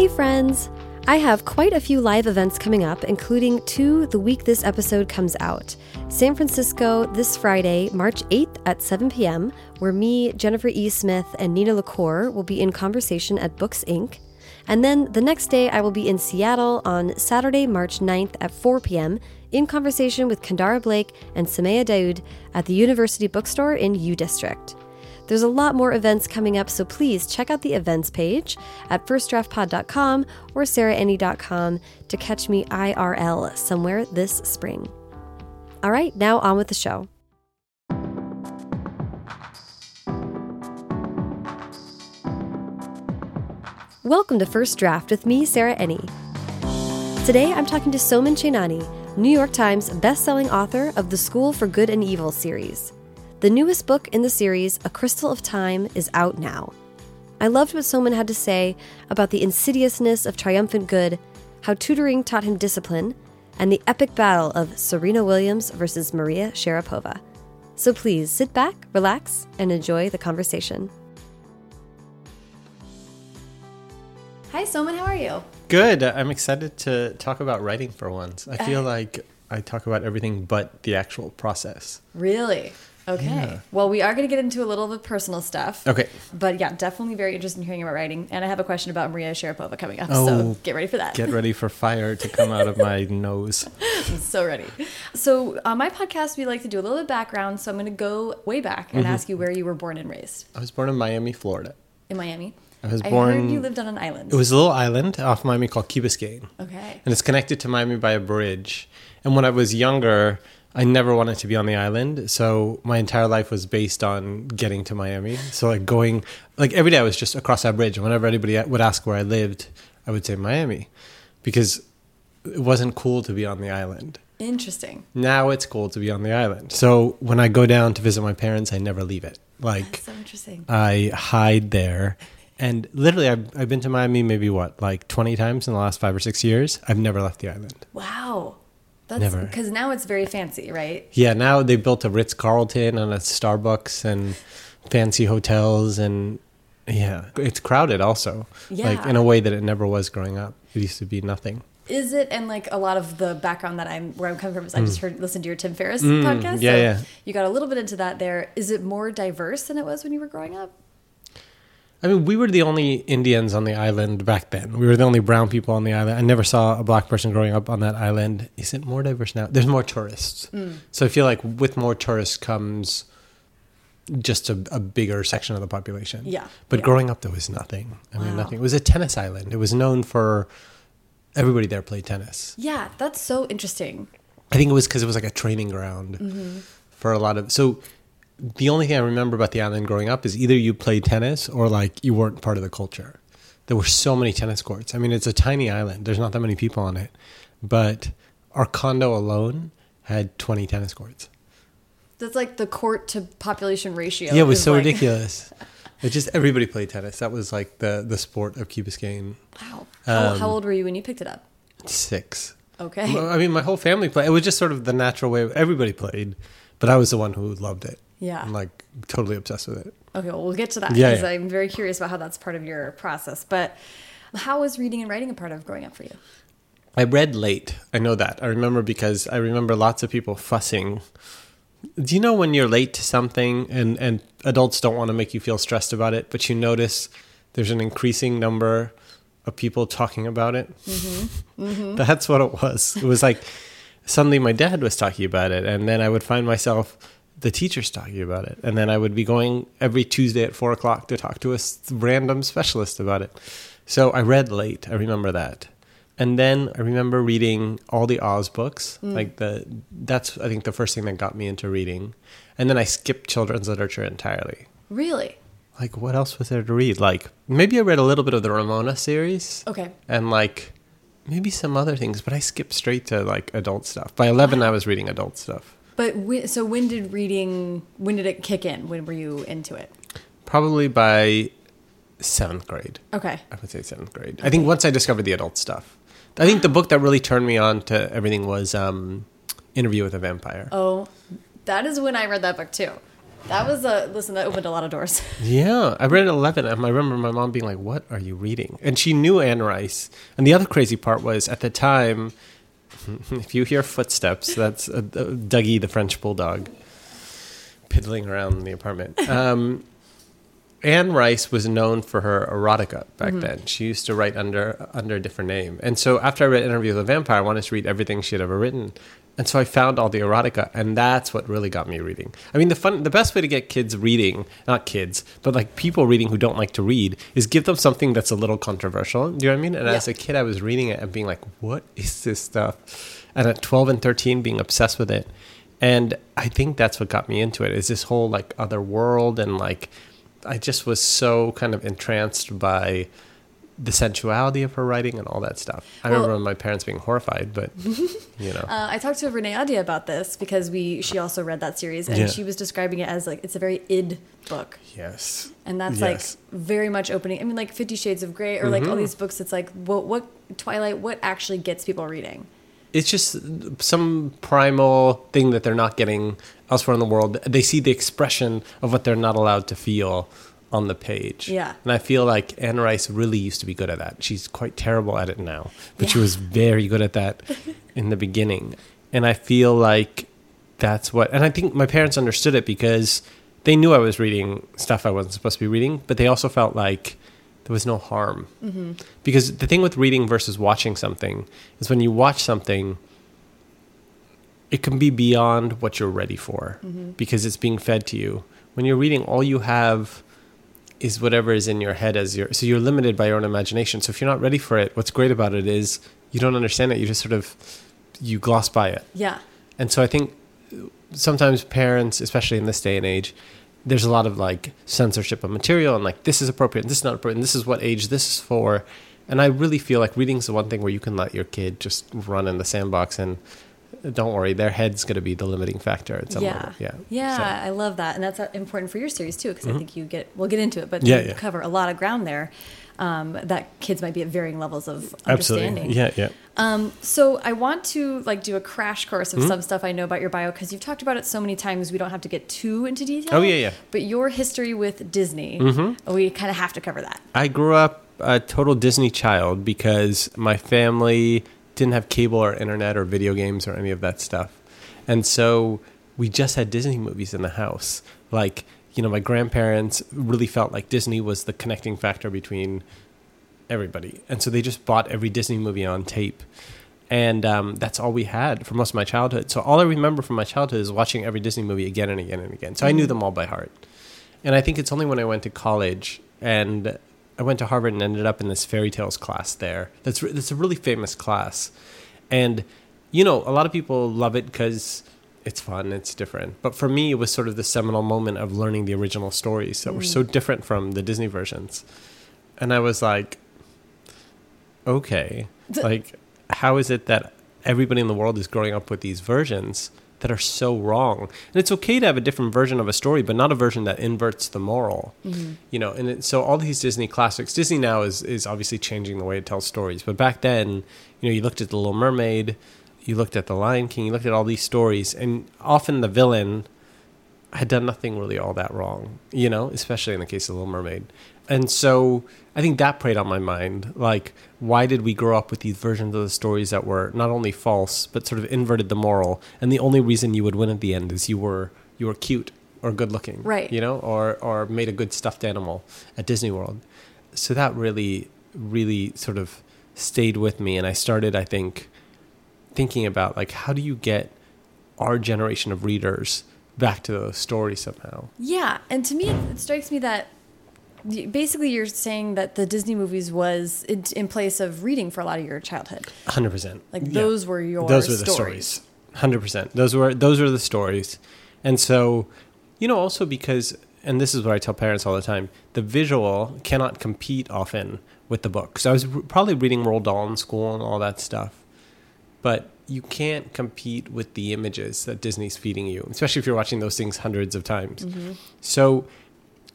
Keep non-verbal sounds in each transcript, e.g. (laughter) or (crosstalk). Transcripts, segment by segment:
Hey, friends! I have quite a few live events coming up, including two the week this episode comes out. San Francisco this Friday, March 8th at 7 p.m., where me, Jennifer E. Smith, and Nina LaCour will be in conversation at Books Inc. And then the next day, I will be in Seattle on Saturday, March 9th at 4 p.m., in conversation with Kendare Blake and Somaiya Daud at the University Bookstore in U District. There's a lot more events coming up, so please check out the events page at firstdraftpod.com or sarahenni.com to catch me IRL somewhere this spring. All right, now on with the show. Welcome to First Draft with me, Sarah Enni. Today I'm talking to Soman Chainani, New York Times bestselling author of the School for Good and Evil series. The newest book in the series, A Crystal of Time, is out now. I loved what Soman had to say about the insidiousness of triumphant good, how tutoring taught him discipline, and the epic battle of Serena Williams versus Maria Sharapova. So please sit back, relax, and enjoy the conversation. Hi, Soman, how are you? Good. I'm excited to talk about writing for once. I feel uh, like I talk about everything but the actual process. Really? Okay. Yeah. Well, we are going to get into a little of the personal stuff. Okay. But yeah, definitely very interested in hearing about writing. And I have a question about Maria Sharapova coming up. Oh, so get ready for that. Get ready for fire to come out of my (laughs) nose. I'm so ready. So on my podcast, we like to do a little bit of background. So I'm going to go way back and mm-hmm. ask you where you were born and raised I was born in Miami, Florida. in Miami. I was I born. heard you lived on an island. it was a little island off Miami called Key Biscayne. okay. and it's connected to Miami by a bridge. And when I was younger, I never wanted to be on the island, so my entire life was based on getting to Miami. So like going, like every day I was just across that bridge. And whenever anybody would ask where I lived, I would say Miami, because it wasn't cool to be on the island. Interesting. Now it's cool to be on the island. So when I go down to visit my parents, I never leave it. Like That's so interesting. I hide there. And literally, I've, I've been to Miami maybe what, like 20 times in the last five or six years. I've never left the island. Wow. That's Never. because now it's very fancy, right? Yeah, now they built a Ritz Carlton and a Starbucks and fancy hotels. And yeah, it's crowded also. Like Yeah. in a way that it never was growing up. It used to be nothing. Is it and like a lot of the background that I'm where I'm coming from is I just heard listened to your Tim Ferriss Mm, podcast. yeah, so yeah. You got a little bit into that there. Is it more diverse than it was when you were growing up? I mean, we were the only Indians on the island back then. We were the only brown people on the island. I never saw a black person growing up on that island. Is it more diverse now? There's more tourists. Mm. So I feel like with more tourists comes just a, a bigger section of the population. Yeah, But yeah. growing up, there was nothing. I mean, nothing. It was a tennis island. It was known for everybody there played tennis. Yeah, that's so interesting. I think it was because it was like a training ground Mm-hmm. for a lot of. So the only thing I remember about the island growing up is either you played tennis or like you weren't part of the culture. There were so many tennis courts. I mean, it's a tiny island. There's not that many people on it, but our condo alone had 20 tennis courts. That's like the court to population ratio. yeah, it was so like- (laughs) ridiculous. It just everybody played tennis. That was like the the sport of Key Biscayne. Wow. How, Um, how old were you when you picked it up? Six. Okay. I mean, my whole family played. It was just sort of the natural way. Everybody played, but I was the one who loved it. Yeah. I'm like totally obsessed with it. Okay, well, we'll get to that because yeah. I'm very curious about how that's part of your process. But how was reading and writing a part of growing up for you? I read late. I know that. I remember because I remember lots of people fussing. Do you know when you're late to something and, and adults don't want to make you feel stressed about it, but you notice there's an increasing number of people talking about it? Mm-hmm. Mm-hmm. (laughs) That's what it was. It was like suddenly my dad was talking about it, and then I would find myself the teachers talking about it, and then I would be going every Tuesday at four o'clock to talk to a random specialist about it. So I read late. I remember that, and then I remember reading all the Oz books. Mm. Like the that's I think the first thing that got me into reading, and then I skipped children's literature entirely. Really? Like what else was there to read? Like maybe I read a little bit of the Ramona series Okay. and like maybe some other things, but I skipped straight to like adult stuff. By 11, I was reading adult stuff. But when, so when did reading? When did it kick in? When were you into it? Probably by seventh grade. Okay. I would say seventh grade. I think once I discovered the adult stuff, I think the book that really turned me on to everything was um, Interview with a Vampire. Oh, that is when I read that book too. That was a listen. That opened a lot of doors. (laughs) Yeah, I read it at 11, and I remember my mom being like, What are you reading? And she knew Anne Rice. And the other crazy part was at the time, (laughs) if you hear footsteps, that's uh, Dougie, the French bulldog, piddling around in the apartment. (laughs) Um, Anne Rice was known for her erotica back Mm-hmm. then. She used to write under under a different name. And so after I read Interview with a Vampire, I wanted to read everything she had ever written. And so I found all the erotica, and that's what really got me reading. I mean, the fun, the best way to get kids reading, not kids, but like people reading who don't like to read, is give them something that's a little controversial. Do you know what I mean? And as a kid, I was reading it and being like, "What is this stuff?" And at twelve and thirteen, being obsessed with it. And I think that's what got me into it. Is this whole like other world and like I just was so kind of entranced by the sensuality of her writing and all that stuff. I Well- remember my parents being horrified, but (laughs) you know, Uh, I talked to Renee Ahdieh about this because we she also read that series and Yeah. she was describing it as like it's a very id book. yes, And that's Yes. like very much opening. I mean, like Fifty Shades of Grey or like Mm-hmm. all these books. It's like what what Twilight? What actually gets people reading? it's just some primal thing that they're not getting elsewhere in the world. They see the expression of what they're not allowed to feel on the page. Yeah. And I feel like Anne Rice really used to be good at that. She's quite terrible at it now, but she was very good at that (laughs) in the beginning. And I feel like that's what, and I think my parents understood it because they knew I was reading stuff I wasn't supposed to be reading, but they also felt like there was no harm. Mm-hmm. Because the thing with reading versus watching something is when you watch something, it can be beyond what you're ready for because it's being fed to you. When you're reading, all you have is whatever is in your head as your so you're limited by your own imagination. So if you're not ready for it, what's great about it is you don't understand it. You just sort of you gloss by it. Yeah. And so I think sometimes parents, especially in this day and age, there's a lot of like censorship of material and like this is appropriate, this is not appropriate, and this is what age this is for. And I really feel like reading is the one thing where you can let your kid just run in the sandbox and don't worry, their head's going to be the limiting factor at some yeah. level. Yeah. Yeah. So- I love that, and that's uh, important for your series too, because I think you get we'll get into it, but Mm-hmm. Yeah, you yeah. cover a lot of ground there. Um, that kids might be at varying levels of understanding. Absolutely. Yeah, yeah. Um, so I want to like do a crash course Mm-hmm. of some stuff I know about your bio because you've talked about it so many times. We don't have to get too into detail. Oh, yeah, yeah. But your history with Disney, Mm-hmm. we kind of have to cover that. I grew up a total Disney child because my family didn't have cable or internet or video games or any of that stuff. And so we just had Disney movies in the house. Like, you know, my grandparents really felt like Disney was the connecting factor between everybody. And so they just bought every Disney movie on tape. And um, that's all we had for most of my childhood. So all I remember from my childhood is watching every Disney movie again and again and again. So I knew them all by heart. And I think it's only when I went to college and I went to Harvard and ended up in this fairy tales class there. That's that's a really famous class, and you know a lot of people love it because it's fun, it's different. But for me, it was sort of the seminal moment of learning the original stories that were mm. so different from the Disney versions, and I was like, okay, like how is it that everybody in the world is growing up with these versions? That are so wrong, and it's okay to have a different version of a story, but not a version that inverts the moral. Mm-hmm. You know and it, so all these disney classics disney now is is obviously changing the way it tells stories. But back then you know you looked at the little mermaid you looked at the lion king you looked at all these stories and often the villain had done nothing really all that wrong you know especially in the case of the little mermaid. And so i think that preyed on my mind. Like why did we grow up with these versions of the stories that were not only false but sort of inverted the moral? And the only reason you would win at the end is you were you were cute or good looking Right. you know or or made a good stuffed animal at disney world. So that really really sort of stayed with me. And i started i think thinking about like how do you get our generation of readers back to those stories somehow? Yeah, and to me, it, strikes me that basically you're saying that the Disney movies was in, in place of reading for a lot of your childhood. 100% Like Yeah. those were your those were the stories. stories. 100% those were those were the stories. And so you know also because and this is what i tell parents all the time the visual cannot compete often with the book so i was probably reading Roald Dahl in school and all that stuff. But you can't compete with the images that disney's feeding you especially if you're watching those things hundreds of times. Mm-hmm. So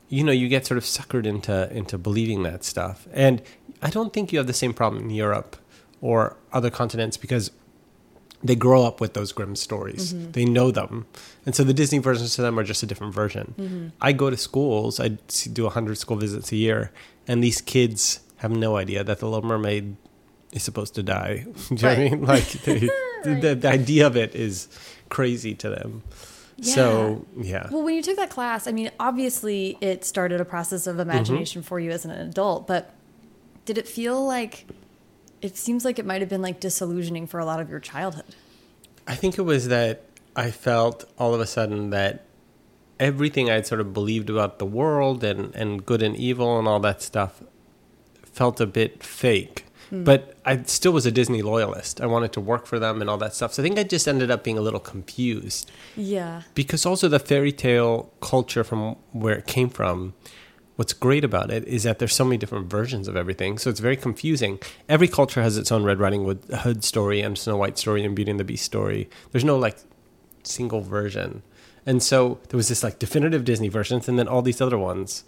you know you get sort of suckered into into believing that stuff and i don't think you have the same problem in europe or other continents because they grow up with those Grimm stories. Mm-hmm. They know them. And so the Disney versions to them are just a different version. Mm-hmm. I go to schools, I do 100 school visits a year, and these kids have no idea that the Little Mermaid is supposed to die. (laughs) Do you know what I mean? Like, they, (laughs) the, the idea of it is crazy to them. So, yeah. Well, when you took that class, I mean, obviously it started a process of imagination Mm-hmm. for you as an adult, but did it feel like it seems like it might have been like disillusioning for a lot of your childhood? I think it was that I felt all of a sudden that everything I'd sort of believed about the world and, and good and evil and all that stuff felt a bit fake. Hmm. But I still was a Disney loyalist. I wanted to work for them and all that stuff. So I think I just ended up being a little confused. Yeah. because also the fairy tale culture from where it came from what's great about it is that there's so many different versions of everything. So it's very confusing. Every culture has its own red riding Hood- hood story and snow white story and beauty and the beast story. There's no like single version. And so there was this like definitive disney versions and then all these other ones.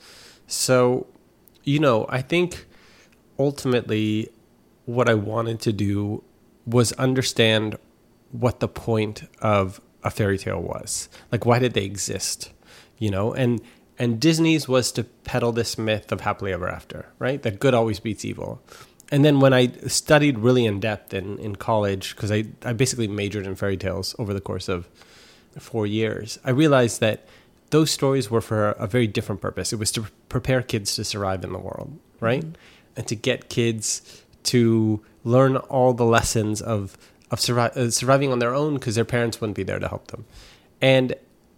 So you know i think ultimately what I wanted to do was understand what the point of a fairy tale was. Like why did they exist? You know, and and Disney's was to peddle this myth of happily ever after, right? That good always beats evil. And then when I studied really in depth in, in college, because I, I basically majored in fairy tales over the course of four years, I realized that those stories were for a very different purpose. It was to prepare kids to survive in the world, right? Mm-hmm. And to get kids to learn all the lessons of of survi- uh, surviving on their own because their parents wouldn't be there to help them. And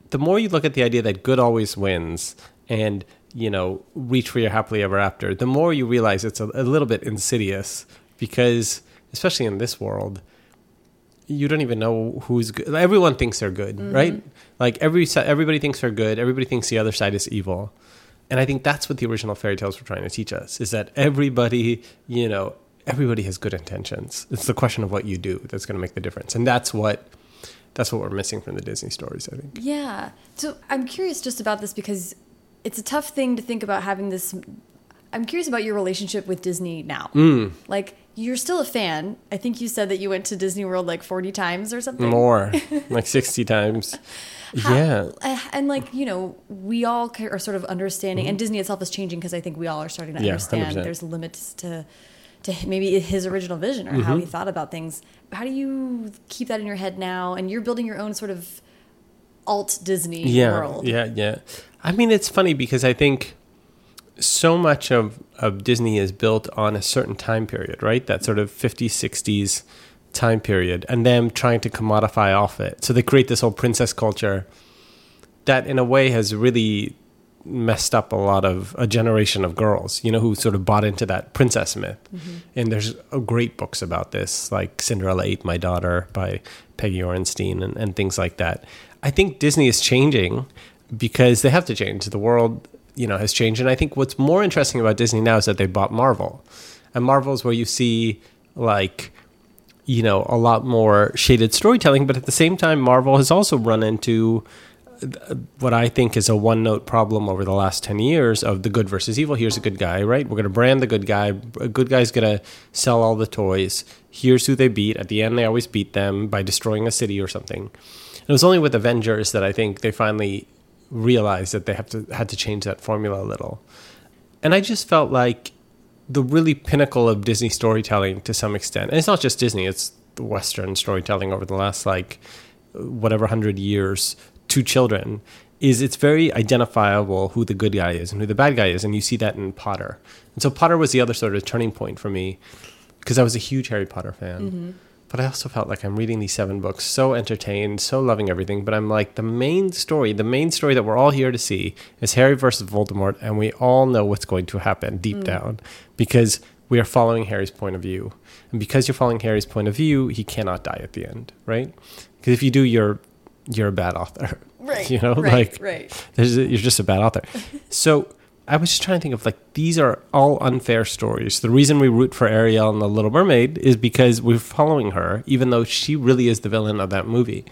the more you look at the idea that good always wins and you know reach for your happily ever after, the more you realize it's a, a little bit insidious because especially in this world you don't even know who's good. Everyone thinks they're good, right? Like every everybody thinks they're good. Everybody thinks the other side is evil, and I think that's what the original fairy tales were trying to teach us: is that everybody, you know, everybody has good intentions. It's the question of what you do that's going to make the difference, and that's what that's what we're missing from the Disney stories. I think. Yeah. So I'm curious just about this because it's a tough thing to think about having this. I'm curious about your relationship with Disney now. Mm. Like, you're still a fan. I think you said that you went to Disney World like 40 times or something. More (laughs) like sixty times. yeah. Uh, and like you know we all are sort of understanding and disney itself is changing because i think we all are starting to. Yeah, understand 100%. there's limits to to maybe his original vision or how he Mm-hmm. thought about things how do you keep that in your head now and you're building your own sort of alt disney yeah, world Yeah, yeah. I mean, it's funny because I think so much of, of Disney is built on a certain time period, right? That sort of 50s, 60s time period, and them trying to commodify off it. So they create this whole princess culture that, in a way, has really messed up a lot of a generation of girls, you know, who sort of bought into that princess myth. Mm-hmm. And there's great books about this, like Cinderella Ate My Daughter by Peggy Orenstein and, and things like that. I think Disney is changing because they have to change. The world, you know, has changed. And I think what's more interesting about Disney now is that they bought Marvel. And Marvel is where you see like you know a lot more shaded storytelling but at the same time marvel has also run into what i think is a one note problem over the last 10 years of the good versus evil. Here's a good guy right? We're going to brand the good guy. A good guy's going to sell all the toys. Here's who they beat. At the end they always beat them by destroying a city or something. It was only with avengers that i think they finally realized that they have to had to change that formula a little. And i just felt like the really pinnacle of Disney storytelling to some extent. And it's not just Disney, it's the Western storytelling over the last like whatever hundred years to children is it's very identifiable who the good guy is and who the bad guy is. And you see that in Potter. And so Potter was the other sort of turning point for me because I was a huge Harry Potter fan. Mm-hmm. But I also felt like I'm reading these seven books, so entertained, so loving everything. But I'm like, the main story, the main story that we're all here to see is Harry versus Voldemort, and we all know what's going to happen deep mm. down because we are following Harry's point of view. And because you're following Harry's point of view, he cannot die at the end, right? Because if you do, you're you're a bad author, (laughs) Right, You know, right, like right. there's a, you're just a bad author. (laughs) so I was just trying to think of like these are all unfair stories. The reason we root for Ariel and the Little Mermaid is because we're following her, even though she really is the villain of that movie.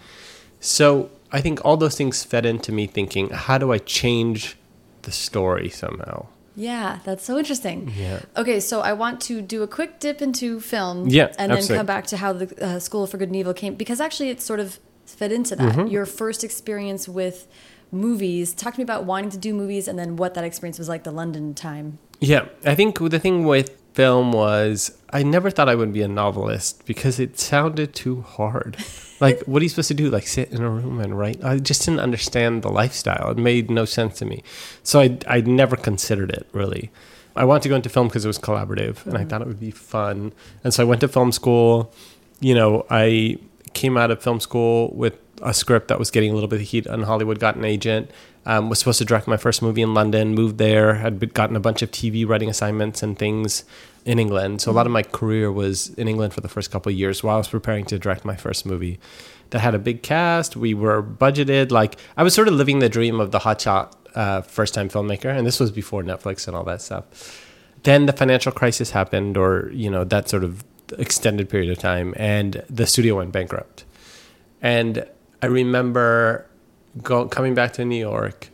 So I think all those things fed into me thinking, how do I change the story somehow? Yeah, that's so interesting. Yeah. Okay, so I want to do a quick dip into film. Yeah, And then absolutely. come back to how the uh, School for Good and Evil came, because actually it's sort of fed into that. Mm-hmm. Your first experience with movies. Talk to me about wanting to do movies and then what that experience was like the London time. Yeah, I think the thing with film was I never thought I would be a novelist because it sounded too hard. (laughs) Like, what are you supposed to do? Like, sit in a room and write? I just didn't understand the lifestyle. It made no sense to me. So I, I never considered it really. I wanted to go into film because it was collaborative and I thought it would be fun. And so I went to film school. You know, I came out of film school with a script that was getting a little bit of heat on Hollywood, got an agent, um, was supposed to direct my first movie in London, moved there, had gotten a bunch of TV writing assignments and things in England. So a lot of my career was in England for the first couple of years while I was preparing to direct my first movie that had a big cast. We were budgeted. Like, I was sort of living the dream of the hotshot uh, first time filmmaker. And this was before Netflix and all that stuff. Then the financial crisis happened, or, you know, that sort of extended period of time, and the studio went bankrupt. And I remember go, coming back to New York,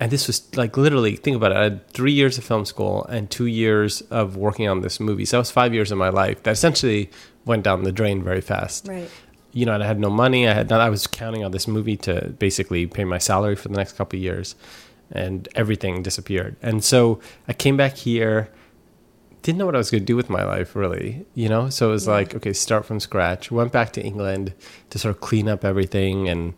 and this was like literally, think about it. I had three years of film school and two years of working on this movie. So that was five years of my life that essentially went down the drain very fast. Right. You know, and I had no money. I had I was counting on this movie to basically pay my salary for the next couple of years, and everything disappeared. And so I came back here didn't know what I was going to do with my life, really. You know, so it was Yeah. like, okay, start from scratch. Went back to England to sort of clean up everything and,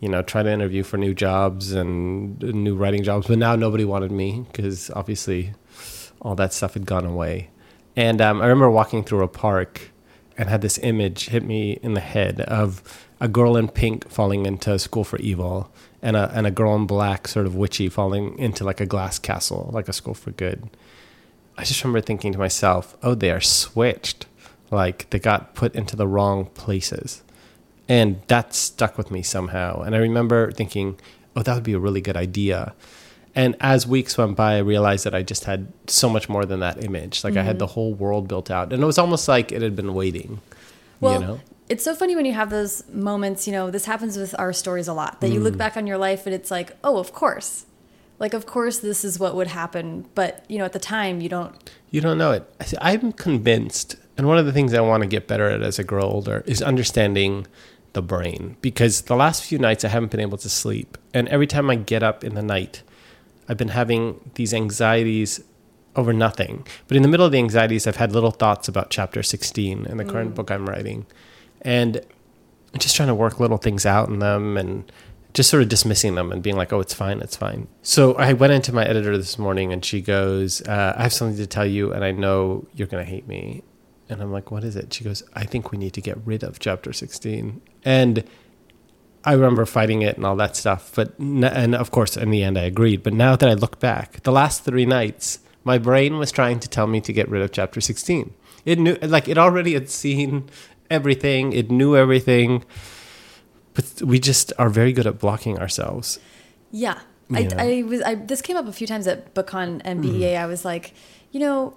you know, try to interview for new jobs and new writing jobs. But now nobody wanted me because obviously all that stuff had gone away. And um, I remember walking through a park and had this image hit me in the head of a girl in pink falling into a school for evil and a, and a girl in black, sort of witchy, falling into like a glass castle, like a school for good. I just remember thinking to myself, oh, they are switched. Like they got put into the wrong places. And that stuck with me somehow. And I remember thinking, oh, that would be a really good idea. And as weeks went by, I realized that I just had so much more than that image. Like I had the whole world built out. And it was almost like it had been waiting. Well, you know? it's so funny when you have those moments, you know, this happens with our stories a lot, that you Mm. look back on your life and it's like, oh, of course. Like, of course, this is what would happen. But, you know, at the time, you don't. You don't know it. I'm convinced, and one of the things I want to get better at as I grow older is understanding the brain. Because the last few nights I haven't been able to sleep, and every time I get up in the night, I've been having these anxieties over nothing. But in the middle of the anxieties, I've had little thoughts about chapter 16 in the current mm. book I'm writing, and I'm just trying to work little things out in them and just sort of dismissing them and being like, oh, it's fine, it's fine. So I went into my editor this morning and she goes, uh, I have something to tell you and I know you're going to hate me. And I'm like, what is it? She goes, I think we need to get rid of chapter 16. And I remember fighting it and all that stuff. But, and of course, in the end, I agreed. But now that I look back, the last three nights, my brain was trying to tell me to get rid of chapter 16. It knew, like, it already had seen everything, it knew everything. But we just are very good at blocking ourselves. Yeah. I, I was. I, this came up a few times at BookCon and. BEA. I was like, you know,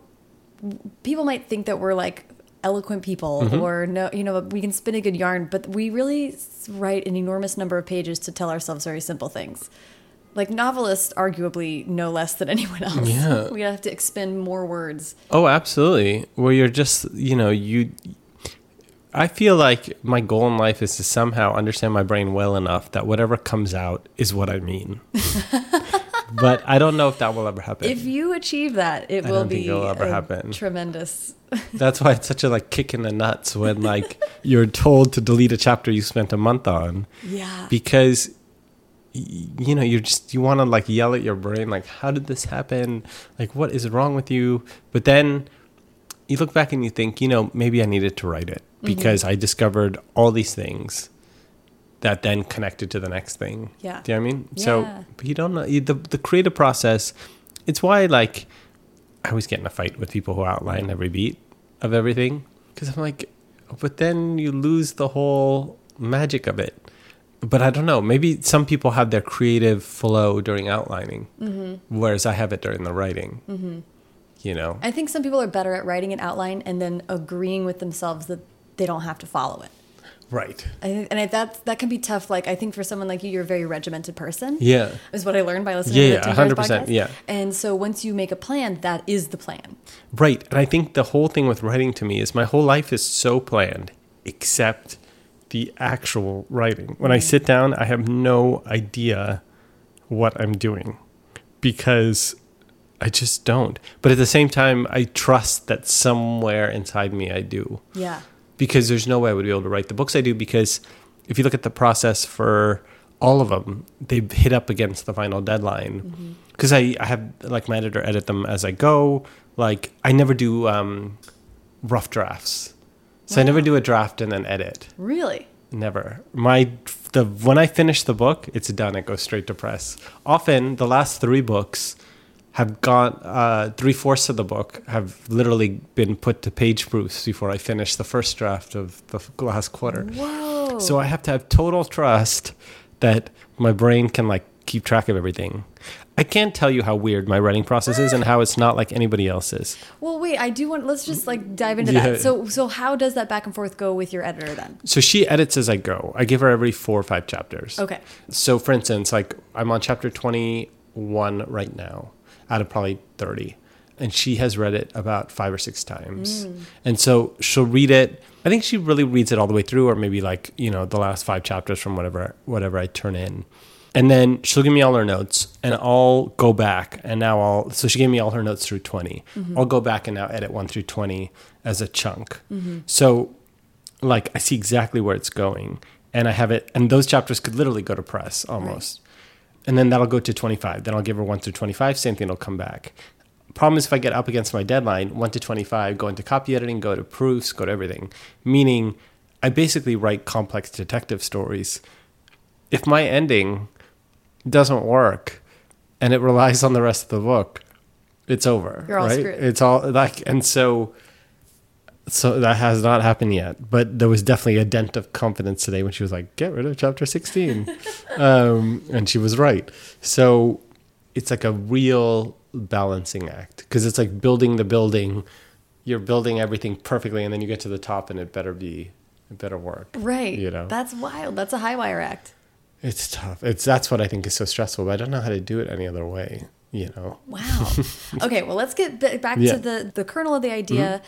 people might think that we're like eloquent people Mm-hmm. or no, you know, we can spin a good yarn, but we really write an enormous number of pages to tell ourselves very simple things. Like novelists, arguably, no less than anyone else. Yeah. we have to expend more words. Oh, absolutely. Where you're just, you know, you. I feel like my goal in life is to somehow understand my brain well enough that whatever comes out is what I mean. (laughs) but I don't know if that will ever happen. If you achieve that, it I will be it'll ever happen. tremendous. (laughs) That's why it's such a like kick in the nuts when like (laughs) you're told to delete a chapter you spent a month on Yeah. because you know you're just you want to like yell at your brain like how did this happen like what is wrong with you but then you look back and you think you know maybe i needed to write it because i discovered all these things that then connected to the next thing Yeah. do you know what i mean Yeah. so but you don't know you, the, the creative process it's why like i always get in a fight with people who outline every beat of everything because i'm like but then you lose the whole magic of it but I don't know. Maybe some people have their creative flow during outlining, Mm-hmm. whereas I have it during the writing. You know, I think some people are better at writing an outline and then agreeing with themselves that they don't have to follow it. Right. I and I, that that can be tough. Like I think for someone like you, you're a very regimented person. Yeah. is what I learned by listening Yeah, to yeah, Tim 100%, yeah. and so once you make a plan, that is the plan. Right. And I think the whole thing with writing to me is my whole life is so planned, except the actual writing. When I sit down, I have no idea what I'm doing because I just don't. But at the same time, I trust that somewhere inside me I do Yeah, because there's no way I would be able to write the books I do because if you look at the process for all of them, they hit up against the final deadline. Because I, I have like my editor edit them as I go. Like I never do um, rough drafts, so I never do a draft and then edit. really. Never. My the when I finish the book, it's done. It goes straight to press. Often the last three books have gone uh, three fourths of the book have literally been put to page proofs before I finish the first draft of the last quarter. Whoa. So I have to have total trust that my brain can like keep track of everything. I can't tell you how weird my writing process is and how it's not like anybody else's. Well, wait. I do want. Let's just like dive into Yeah. that. So, so how does that back and forth go with your editor then? So she edits as I go. I give her every four or five chapters. Okay. So, for instance, like I'm on chapter 21 right now out of probably 30. And she has read it about five or six times. Mm. And so she'll read it. I think she really reads it all the way through, or maybe like, you know, the last five chapters from whatever whatever I turn in. And then she'll give me all her notes and I'll go back and now I'll so she gave me all her notes through 20. Mm-hmm. I'll go back and now edit 1 through 20 as a chunk. Mm-hmm. So like I see exactly where it's going and I have it and those chapters could literally go to press almost. And then that'll go to 25. Then I'll give her 1 through 25, same thing will come back. Problem is if I get up against my deadline, 1 to 25, go into copy editing, go to proofs, go to everything. Meaning I basically write complex detective stories. If my ending doesn't work and it (laughs) relies on the rest of the book, it's over. You're all right? screwed. It's all like and so so that has not happened yet, but there was definitely a dent of confidence today when she was like, "Get rid of chapter 16," (laughs) um, and she was right. So it's like a real balancing act because it's like building the building. You're building everything perfectly, and then you get to the top, and it better be, it better work. Right. You know, That's wild. That's a high wire act. it's tough. It's that's what I think is so stressful. But I don't know how to do it any other way. You know. Wow. (laughs) okay, well, let's get back Yeah. to the the kernel of the idea.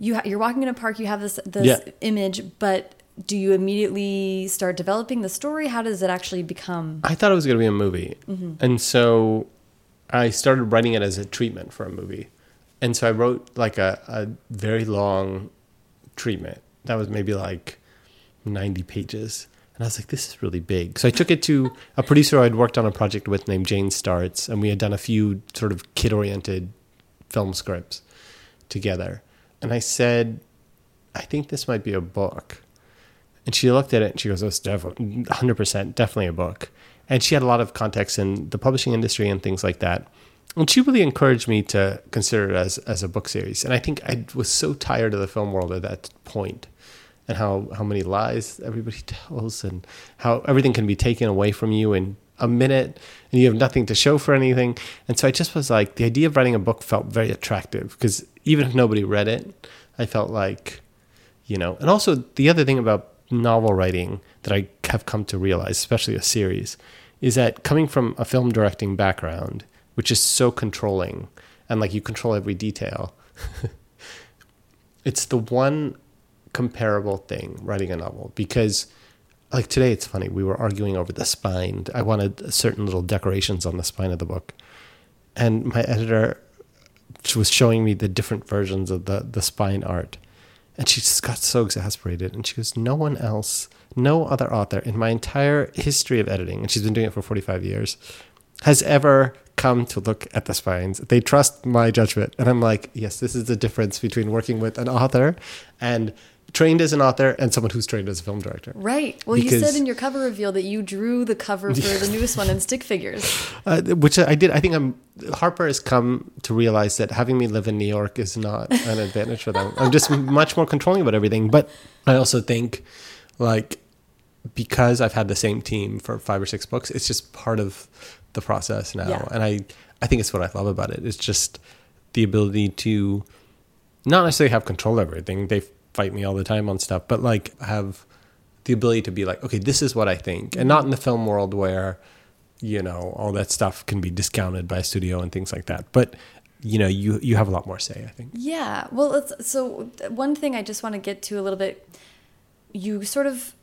You ha- you're walking in a park. You have this this Yeah. image, but do you immediately start developing the story? How does it actually become? I thought it was going to be a movie. Mm-hmm. And so I started writing it as a treatment for a movie. And so I wrote like a, a very long treatment that was maybe like 90 pages. And I was like, this is really big. So I took it to a producer I'd worked on a project with named Jane Startz. And we had done a few sort of kid oriented film scripts together. And I said, I think this might be a book. And she looked at it and she goes, "Oh, it's definitely 100% definitely a book." And she had a lot of context in the publishing industry and things like that. And she really encouraged me to consider it as as a book series. And I think I was so tired of the film world at that point and how how many lies everybody (laughs) tells and how everything can be taken away from you in a minute and you have nothing to show for anything. And so I just was like the idea of writing a book felt very attractive because even if nobody read it, I felt like you know and also the other thing about novel writing that i have come to realize especially a series is that coming from a film directing background which is so controlling and like you control every detail (laughs) it's the one comparable thing writing a novel because like today it's funny we were arguing over the spine. I wanted certain little decorations on the spine of the book. And my editor she was showing me the different versions of the the spine art. And she just got so exasperated. And she goes no one else no other author in my entire history of editing and she's been doing it for 45 years has ever come to look at the spines. They trust my judgment. And i'm like yes this is the difference between working with an author and trained as an author and someone who's trained as a film director Right. Well, you said in your cover reveal that you drew the cover for the (laughs) newest one in stick figures. uh, which I did. I think I'm, Harper has come to realize that having me live in New York is not an advantage for them. (laughs) I'm just much more controlling about everything. But I also think, like, because I've had the same team for five or six books, it's just part of the process now. Yeah. And I, I think it's what I love about it. It's just the ability to not necessarily have control over everything. They've fight me all the time on stuff, but like have the ability to be like, okay, this is what I think, and not in the film world where you know all that stuff can be discounted by a studio and things like that. But you know, you you have a lot more say, I think. Yeah. Well, it's, so one thing I just want to get to a little bit. You sort of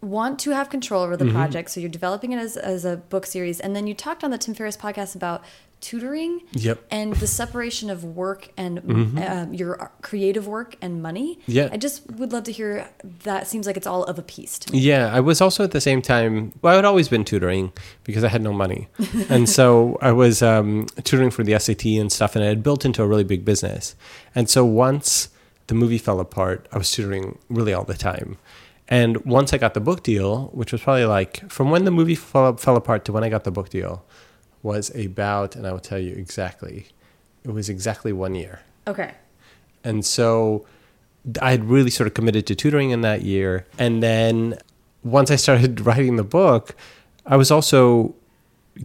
want to have control over the Mm-hmm. project, so you're developing it as as a book series, and then you talked on the Tim Ferriss podcast about tutoring Yep. and the separation of work and um, your creative work and money. Mm-hmm. Yeah. I just would love to hear. That seems like it's all of a piece to me. Yeah, I was also at the same time. Well, I had always been tutoring because I had no money, (laughs) and so I was um, tutoring for the SAT and stuff, and I had built into a really big business. And so once the movie fell apart, I was tutoring really all the time. And once I got the book deal, which was probably like from when the movie fell, fell apart to when I got the book deal, was about, and I will tell you exactly, it was exactly one year. Okay. And so I had really sort of committed to tutoring in that year. And then once I started (laughs) writing the book, I was also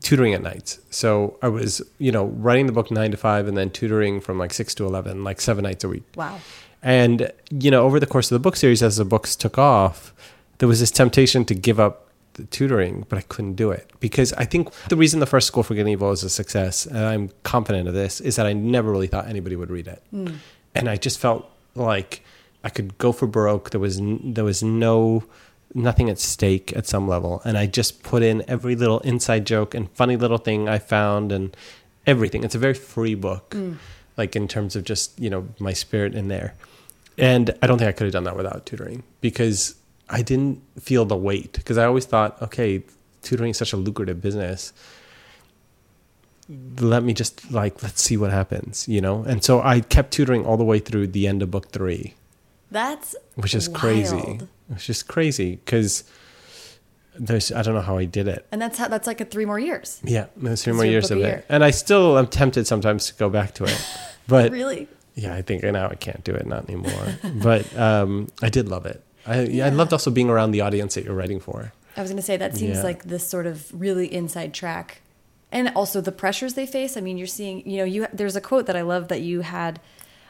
tutoring at nights. So I was, you know, writing the book nine to five and then tutoring from like six to 11, like seven nights a week. Wow. And, you know, over the course of the book series, as the books took off, there was this temptation to give up tutoring, but I couldn't do it because I think the reason the first School for and Evil is a success, and I'm confident of this, is that I never really thought anybody would read it, hmm. and I just felt like I could go for broke. There was there was no nothing at stake at some level, and I just put in every little inside joke and funny little thing I found and everything. It's a very free book, hmm. like in terms of just you know my spirit in there. And I don't think I could have done that without tutoring because I didn't feel the weight because I always thought, okay, tutoring is such a lucrative business. Let me just like let's see what happens, you know. And so I kept tutoring all the way through the end of book three, That's which is crazy. wild. It's just crazy because there's I don't know how I did it. And that's how that's like a three more years. Yeah, there's three more years of it, year. and I still am tempted sometimes to go back to it, (laughs) but Really? yeah, I think now I can't do it not anymore. but um, I did love it. I yeah. I loved also being around the audience that you're writing for. I was going to say that seems Yeah. like this sort of really inside track, and also the pressures they face. I mean, you're seeing, you know, you there's a quote that I love that you had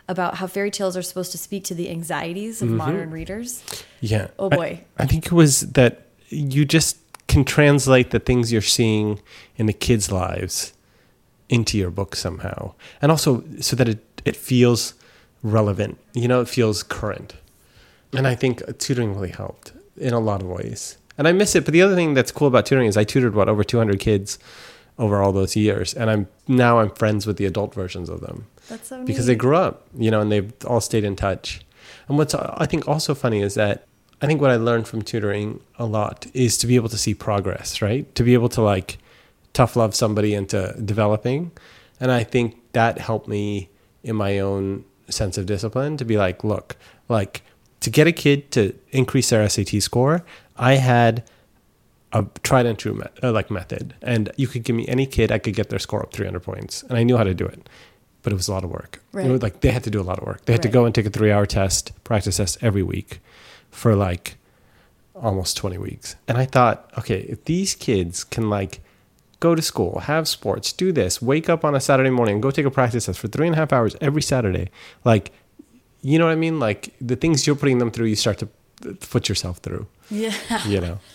about how fairy tales are supposed to speak to the anxieties of mm-hmm. modern readers. Yeah. Oh, I- boy. I, think it was that you just can translate the things you're seeing in the kids' lives into your book somehow. And also so that it, it feels relevant. You know, it feels current. And I think tutoring really helped in a lot of ways. And I miss it. But the other thing that's cool about tutoring is I tutored what over 200 kids over all those years, and I'm now I'm friends with the adult versions of them That's so because neat. they grew up, you know, and they've all stayed in touch. And what's I think also funny is that I think what I learned from tutoring a lot is to be able to see progress, right? To be able to like tough love somebody into developing. And I think that helped me in my own sense of discipline to be like, look, like to get a kid to increase their SAT score, I had a tried and true met, uh, like method, and you could give me any kid, I could get their score up 300 points, and I knew how to do it, but it was a lot of work. Right. It was like they had to do a lot of work. They had to go and take a three-hour test, practice test every week, for like almost 20 weeks. And I thought, okay, if these kids can like go to school, have sports, do this, wake up on a Saturday morning, and go take a practice test for three and a half hours every Saturday, like, you know what I mean? Like the things you're putting them through, you start to put yourself through. yeah. You know. (laughs)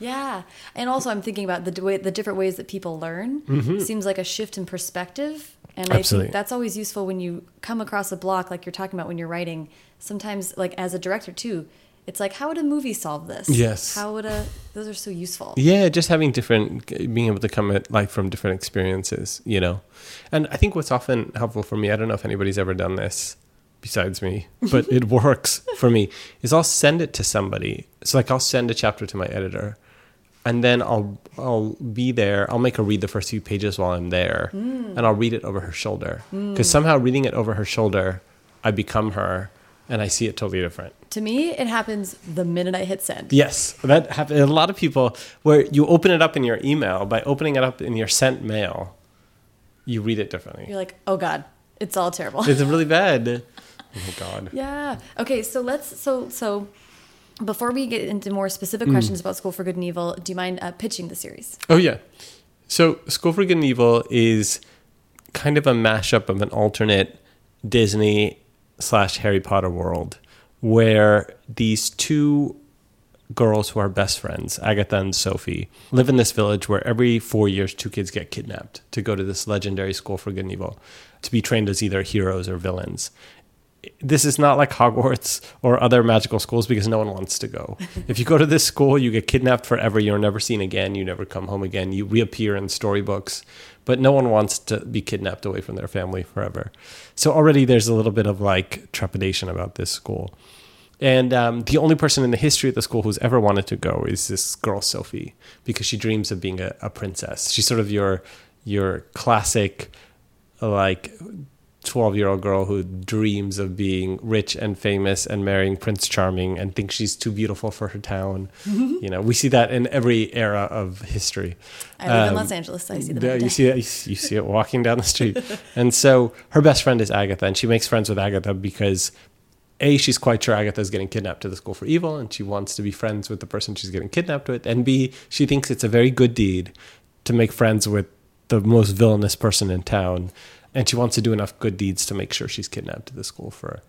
Yeah, and also I'm thinking about the way, the different ways that people learn. Seems like a shift in perspective, and I Mm-hmm. Think that's always useful when you come across a block like you're talking about when you're writing. Sometimes, like as a director too, it's like how would a movie solve this? Yes. How would a those are so useful. Yeah, just having different, being able to come at life from different experiences, you know. And I think what's often helpful for me, I don't know if anybody's ever done this besides me, but it (laughs) works for me, is I'll send it to somebody. So like I'll send a chapter to my editor and then I'll I'll be there. I'll make her read the first few pages while I'm there, hmm. and I'll read it over her shoulder. Hmm. Because somehow reading it over her shoulder, I become her, and I see it totally different. To me, it happens the minute I hit send. Yes, that happens. A lot of people where you open it up in your email by opening it up in your sent mail, you read it differently. You're like, oh god, it's all terrible. It's really bad. (laughs) Oh god. Yeah. Okay. So let's. So so. Before we get into more specific questions about School for Good and Evil, do you mind uh, pitching the series? Oh yeah. So School for Good and Evil is kind of a mashup of an alternate Disney slash Harry Potter world where these two girls who are best friends, Agatha and Sophie, live in this village where every four years two kids get kidnapped to go to this legendary school for good and evil to be trained as either heroes or villains. This is not like Hogwarts or other magical schools because no one wants to go. (laughs) if you go to this school, you get kidnapped forever. You're never seen again. You never come home again. You reappear in storybooks, but no one wants to be kidnapped away from their family forever. So already there's a little bit of like trepidation about this school. And um, the only person in the history of the school who's ever wanted to go is this girl Sophie, because she dreams of being a, a princess. She's sort of your your classic, like twelve year old girl who dreams of being rich and famous and marrying Prince Charming and thinks she's too beautiful for her town. (laughs) you know, we see that in every era of history. I live in um, Los Angeles, so I see that. Yeah, you see it. You see it walking down the street, (laughs) and so her best friend is Agatha, and she makes friends with Agatha because a she's quite sure Agatha is getting kidnapped to the school for evil, and she wants to be friends with the person she's getting kidnapped with, and b she thinks it's a very good deed to make friends with the most villainous person in town, and she wants to do enough good deeds to make sure she's kidnapped to the school for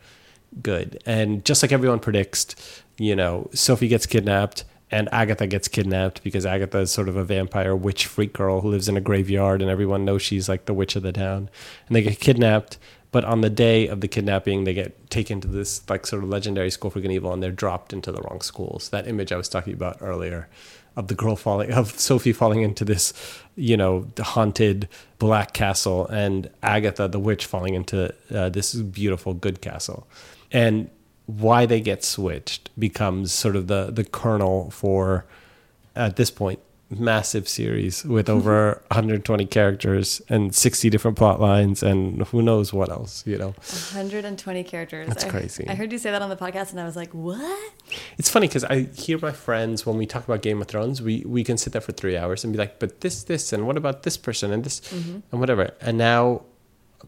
good. And just like everyone predicts, you know, Sophie gets kidnapped and Agatha gets kidnapped because Agatha is sort of a vampire witch freak girl who lives in a graveyard and everyone knows she's like the witch of the town. And they get kidnapped, but on the day of the kidnapping, they get taken to this like sort of legendary school for good and evil and they're dropped into the wrong schools. That image I was talking about earlier of the girl falling of Sophie falling into this, you know, haunted black castle and Agatha the witch falling into uh, this beautiful good castle. And why they get switched becomes sort of the the kernel for at this point massive series with over (laughs) 120 characters and 60 different plot lines and who knows what else you know 120 characters. That's I- crazy. I heard you say that on the podcast, and I was like, "What?" it's funny because i hear my friends when we talk about game of thrones we we can sit there for three hours and be like but this this and what about this person and this mm-hmm. and whatever and now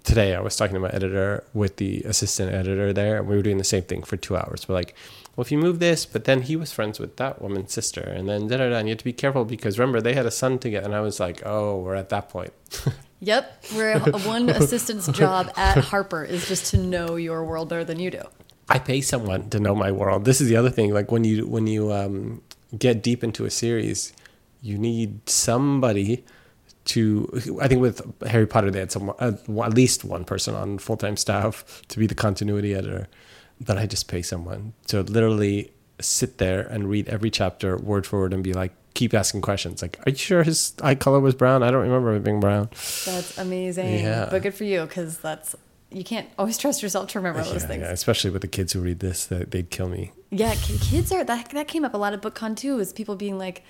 today i was talking to my editor with the assistant editor there and we were doing the same thing for two hours we're like well if you move this but then he was friends with that woman's sister and then da da da and you have to be careful because remember they had a son together and i was like oh we're at that point (laughs) Yep, where one assistant's job at Harper is just to know your world better than you do. I pay someone to know my world. This is the other thing. Like when you when you um, get deep into a series, you need somebody to. I think with Harry Potter, they had some uh, at least one person on full time staff to be the continuity editor. But I just pay someone to literally sit there and read every chapter word for word and be like, keep asking questions. Like, are you sure his eye color was brown? I don't remember it being brown. That's amazing. Yeah. But good for you, because that's you can't always trust yourself to remember those Yeah, things. yeah, especially with the kids who read this, that they'd kill me. Yeah, kids are that that came up a lot at BookCon too. Is people being like,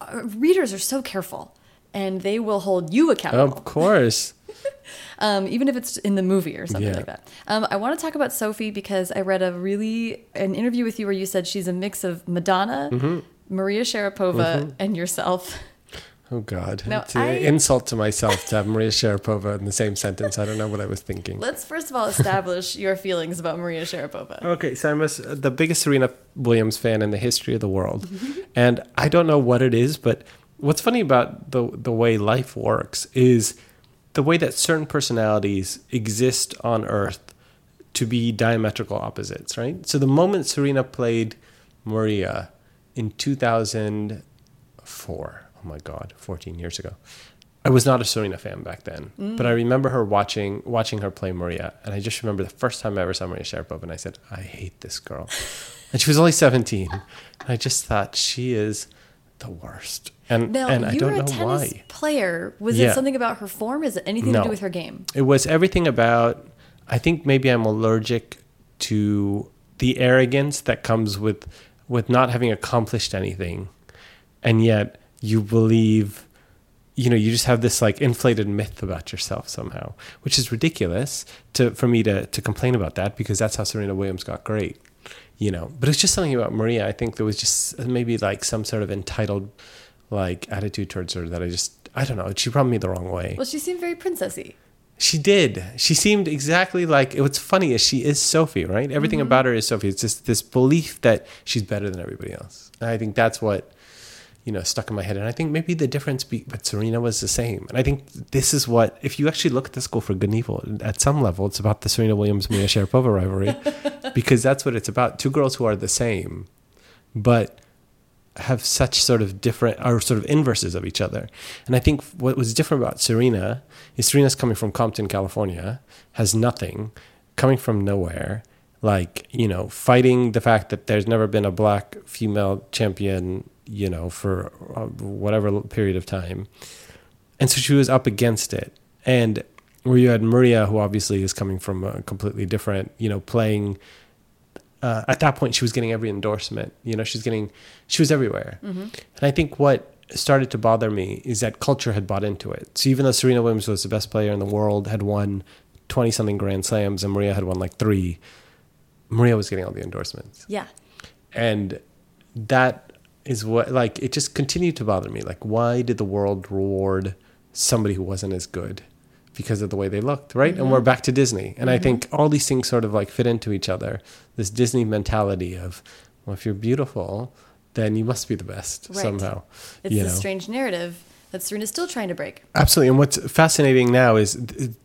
uh, readers are so careful, and they will hold you accountable, Of course. (laughs) um, even if it's in the movie or something Yeah. like that. Um, I want to talk about Sophie because I read a really an interview with you where you said she's a mix of Madonna, Mm-hmm. Maria Sharapova, and yourself. Oh God! No, it's an insult to myself to have Maria Sharapova in the same sentence. I don't know what I was thinking. Let's first of all establish your feelings about Maria Sharapova. Okay, so I'm a the biggest Serena Williams fan in the history of the world, and I don't know what it is, but what's funny about the the way life works is the way that certain personalities exist on Earth to be diametrical opposites, right? So the moment Serena played Maria in 2004, oh my God, 14 years ago. I was not a Serena fan back then, mm. but I remember her watching watching her play Maria, and I just remember the first time I ever saw Maria Sharapova, and I said, "I hate this girl," and she was only 17. And I just thought she is the worst, and Now, and I you don't were a know tennis why. player. Was Yeah. it something about her form? Is it anything to do with her game? It was everything about. I think maybe I'm allergic to the arrogance that comes with with not having accomplished anything, and yet you believe. You know, you just have this like inflated myth about yourself somehow, which is ridiculous to for me to to complain about that because that's how Serena Williams got great. You know, but it's just something about Maria. I think there was just maybe like some sort of entitled like attitude towards her that I just I don't know. She rubbed me the wrong way. Well, she seemed very princessy. She did. She seemed exactly like what's funny is she is Sophie, right? Everything mm-hmm. about her is Sophie. It's just this belief that she's better than everybody else. And I think that's what you know stuck in my head. And I think maybe the difference, be, but Serena was the same. And I think this is what if you actually look at the school for good and evil at some level, it's about the Serena Williams Maria Sharapova rivalry (laughs) because that's what it's about. Two girls who are the same, but have such sort of different are sort of inverses of each other. And I think what was different about Serena is Serena's coming from Compton, California, has nothing, coming from nowhere, like, you know, fighting the fact that there's never been a black female champion, you know, for uh, whatever period of time. And so she was up against it. And where you had Maria, who obviously is coming from a completely different, you know, playing uh, at that point she was getting every endorsement you know she's getting she was everywhere mm-hmm. and i think what started to bother me is that culture had bought into it so even though serena williams was the best player in the world had won 20 something grand slams and maria had won like three maria was getting all the endorsements yeah and that is what like it just continued to bother me like why did the world reward somebody who wasn't as good because of the way they looked, right? Mm-hmm. And we're back to Disney. And mm-hmm. I think all these things sort of like fit into each other. This Disney mentality of, well, if you're beautiful, then you must be the best right. somehow. It's a strange narrative that Serena's still trying to break. Absolutely. And what's fascinating now is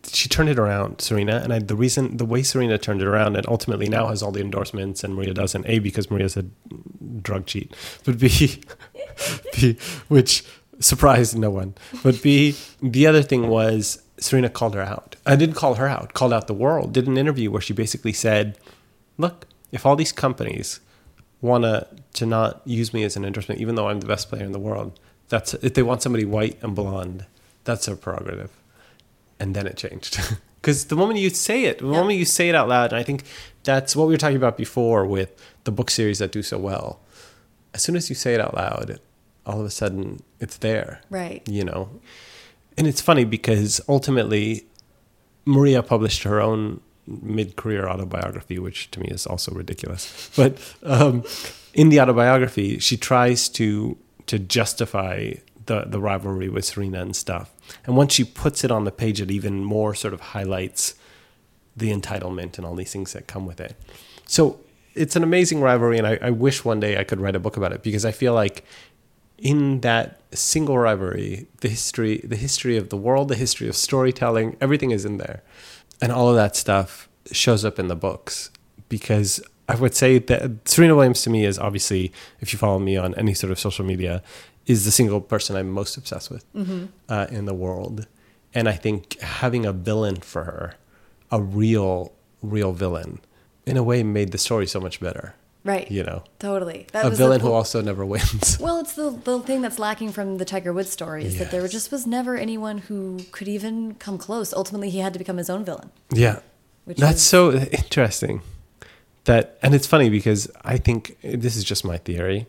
she turned it around, Serena. And I, the reason, the way Serena turned it around and ultimately now has all the endorsements and Maria doesn't, A, because Maria's a mm, drug cheat, but B, (laughs) B which surprised no one. But B, the other thing was Serena called her out. I didn't call her out, called out the world. Did an interview where she basically said, "Look, if all these companies want to to not use me as an endorsement, even though I'm the best player in the world, that's if they want somebody white and blonde, that's their prerogative." And then it changed. (laughs) Because the moment you say it, the yeah. moment you say it out loud, and I think that's what we were talking about before with the book series that do so well. As soon as you say it out loud, all of a sudden it's there. Right. You know and it's funny because ultimately Maria published her own mid-career autobiography, which to me is also ridiculous. But um, in the autobiography, she tries to to justify the the rivalry with Serena and stuff. And once she puts it on the page, it even more sort of highlights the entitlement and all these things that come with it. So it's an amazing rivalry, and I, I wish one day I could write a book about it because I feel like in that single rivalry, the history, the history of the world, the history of storytelling, everything is in there, and all of that stuff shows up in the books. Because I would say that Serena Williams to me is obviously, if you follow me on any sort of social media, is the single person I'm most obsessed with mm-hmm. uh, in the world, and I think having a villain for her, a real, real villain, in a way, made the story so much better. Right. You know, totally. That a villain the, who also never wins. (laughs) Well, it's the the thing that's lacking from the Tiger Woods story is yes. that there just was never anyone who could even come close. Ultimately, he had to become his own villain. Yeah, that's is, so interesting. That and it's funny because I think this is just my theory.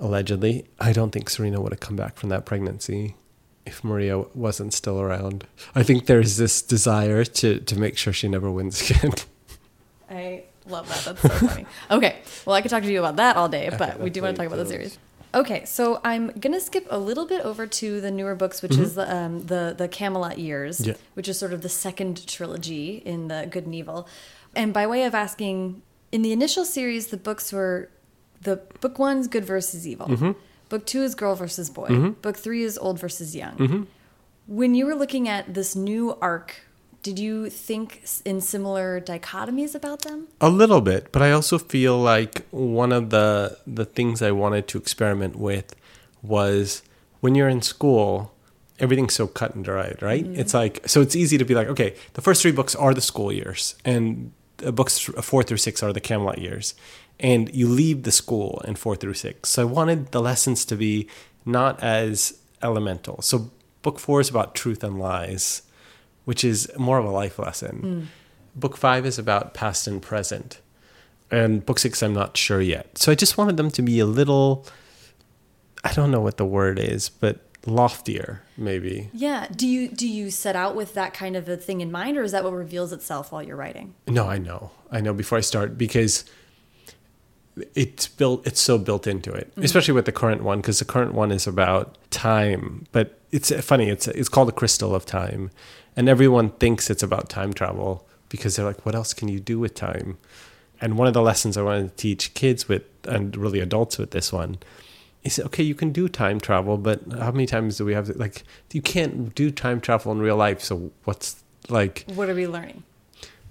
Allegedly, I don't think Serena would have come back from that pregnancy if Maria wasn't still around. I think there's this desire to to make sure she never wins again. (laughs) I Love that. That's so funny. (laughs) Okay. Well, I could talk to you about that all day, but we do want to talk about the series. Okay, so I'm gonna skip a little bit over to the newer books, which mm -hmm. is the, um, the the Camelot years, yeah. which is sort of the second trilogy in the Good and Evil. And by way of asking, in the initial series, the books were the book one's good versus evil, mm -hmm. book two is girl versus boy, mm -hmm. book three is old versus young. Mm-hmm. When you were looking at this new arc did you think in similar dichotomies about them? A little bit, but I also feel like one of the the things I wanted to experiment with was when you're in school, everything's so cut and dried, right? Mm-hmm. It's like so it's easy to be like, okay, the first three books are the school years, and books four through six are the Camelot years, and you leave the school in four through six. So I wanted the lessons to be not as elemental. So book four is about truth and lies which is more of a life lesson. Mm. Book five is about past and present. And book six, I'm not sure yet. So I just wanted them to be a little, I don't know what the word is, but loftier maybe yeah do you do you set out with that kind of a thing in mind or is that what reveals itself while you're writing no i know i know before i start because it's built it's so built into it mm -hmm. especially with the current one because the current one is about time but it's funny it's it's called the crystal of time and everyone thinks it's about time travel because they're like, what else can you do with time? And one of the lessons I wanted to teach kids with, and really adults with this one, is okay, you can do time travel, but how many times do we have to, like, you can't do time travel in real life. So what's like, what are we learning?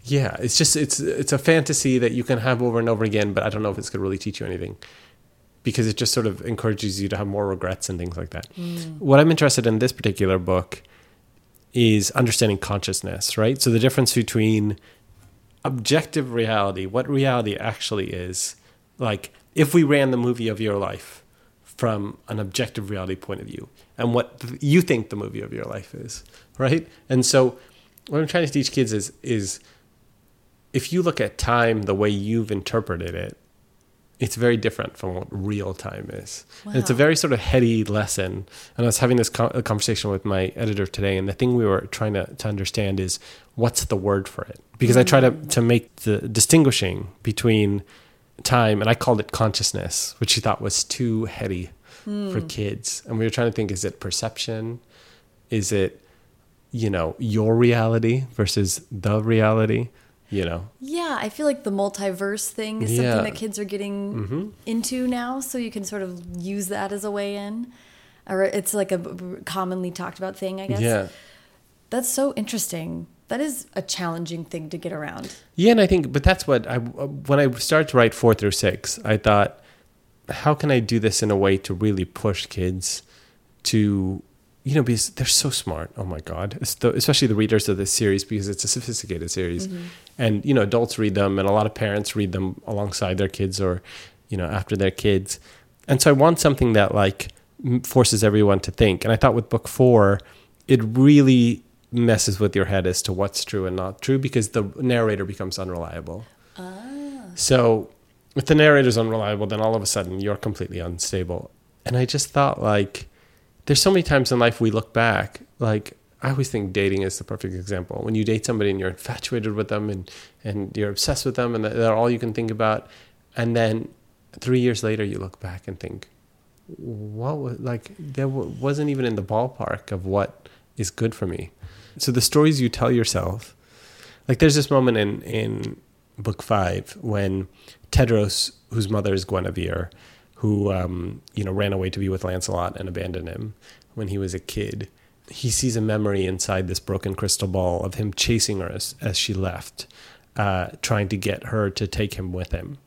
Yeah, it's just it's it's a fantasy that you can have over and over again, but I don't know if it's going to really teach you anything because it just sort of encourages you to have more regrets and things like that. Mm. What I'm interested in this particular book is understanding consciousness, right? So the difference between objective reality, what reality actually is, like if we ran the movie of your life from an objective reality point of view, and what you think the movie of your life is, right? And so what I'm trying to teach kids is is if you look at time the way you've interpreted it, it's very different from what real time is. And it's a very sort of heady lesson. And I was having this co- conversation with my editor today, and the thing we were trying to, to understand is what's the word for it? Because I hmm. try to, to make the distinguishing between time, and I called it consciousness, which she thought was too heady for kids. And we were trying to think is it perception? Is it, you know, your reality versus the reality? You know, Yeah, I feel like the multiverse thing is Yeah. something that kids are getting Mhm. into now, so you can sort of use that as a way in. Or it's like a commonly talked about thing, I guess. yeah. That's so interesting. That is a challenging thing to get around. Yeah, and I think, but that's what I when I started to write four through six, I thought, how can I do this in a way to really push kids to, you know, because they're so smart. Oh my God, the, especially the readers of this series because it's a sophisticated series, mm-hmm. and you know, adults read them, and a lot of parents read them alongside their kids or, you know, after their kids, and so I want something that like forces everyone to think. And I thought with book four, it really messes with your head as to what's true and not true because the narrator becomes unreliable. Ah. So if the narrator's unreliable, then all of a sudden you're completely unstable. And I just thought like there's so many times in life we look back, like I always think dating is the perfect example. When you date somebody and you're infatuated with them and, and you're obsessed with them and they're all you can think about. And then three years later, you look back and think, what was like, there wasn't even in the ballpark of what is good for me. So the stories you tell yourself, like there's this moment in, in book five when Tedros, whose mother is Guinevere, who um, you know ran away to be with Lancelot and abandoned him when he was a kid. He sees a memory inside this broken crystal ball of him chasing her as, as she left, uh, trying to get her to take him with him.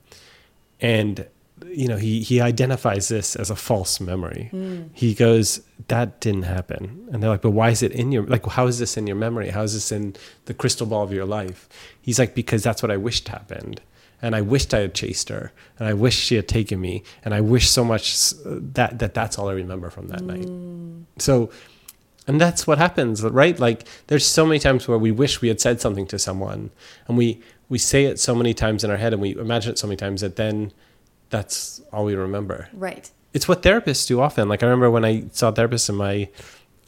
And you know he he identifies this as a false memory. Hmm. He goes, "That didn't happen," and they're like, "But why is it in your like? How is this in your memory? How is this in the crystal ball of your life?" He's like, "Because that's what I wished happened." and I wished I had chased her, and I wish she had taken me, and I wish so much that that that's all I remember from that night. Hmm. So, and that's what happens, right? Like, there's so many times where we wish we had said something to someone, and we we say it so many times in our head, and we imagine it so many times that then that's all we remember. Right. It's what therapists do often. Like I remember when I saw therapists in my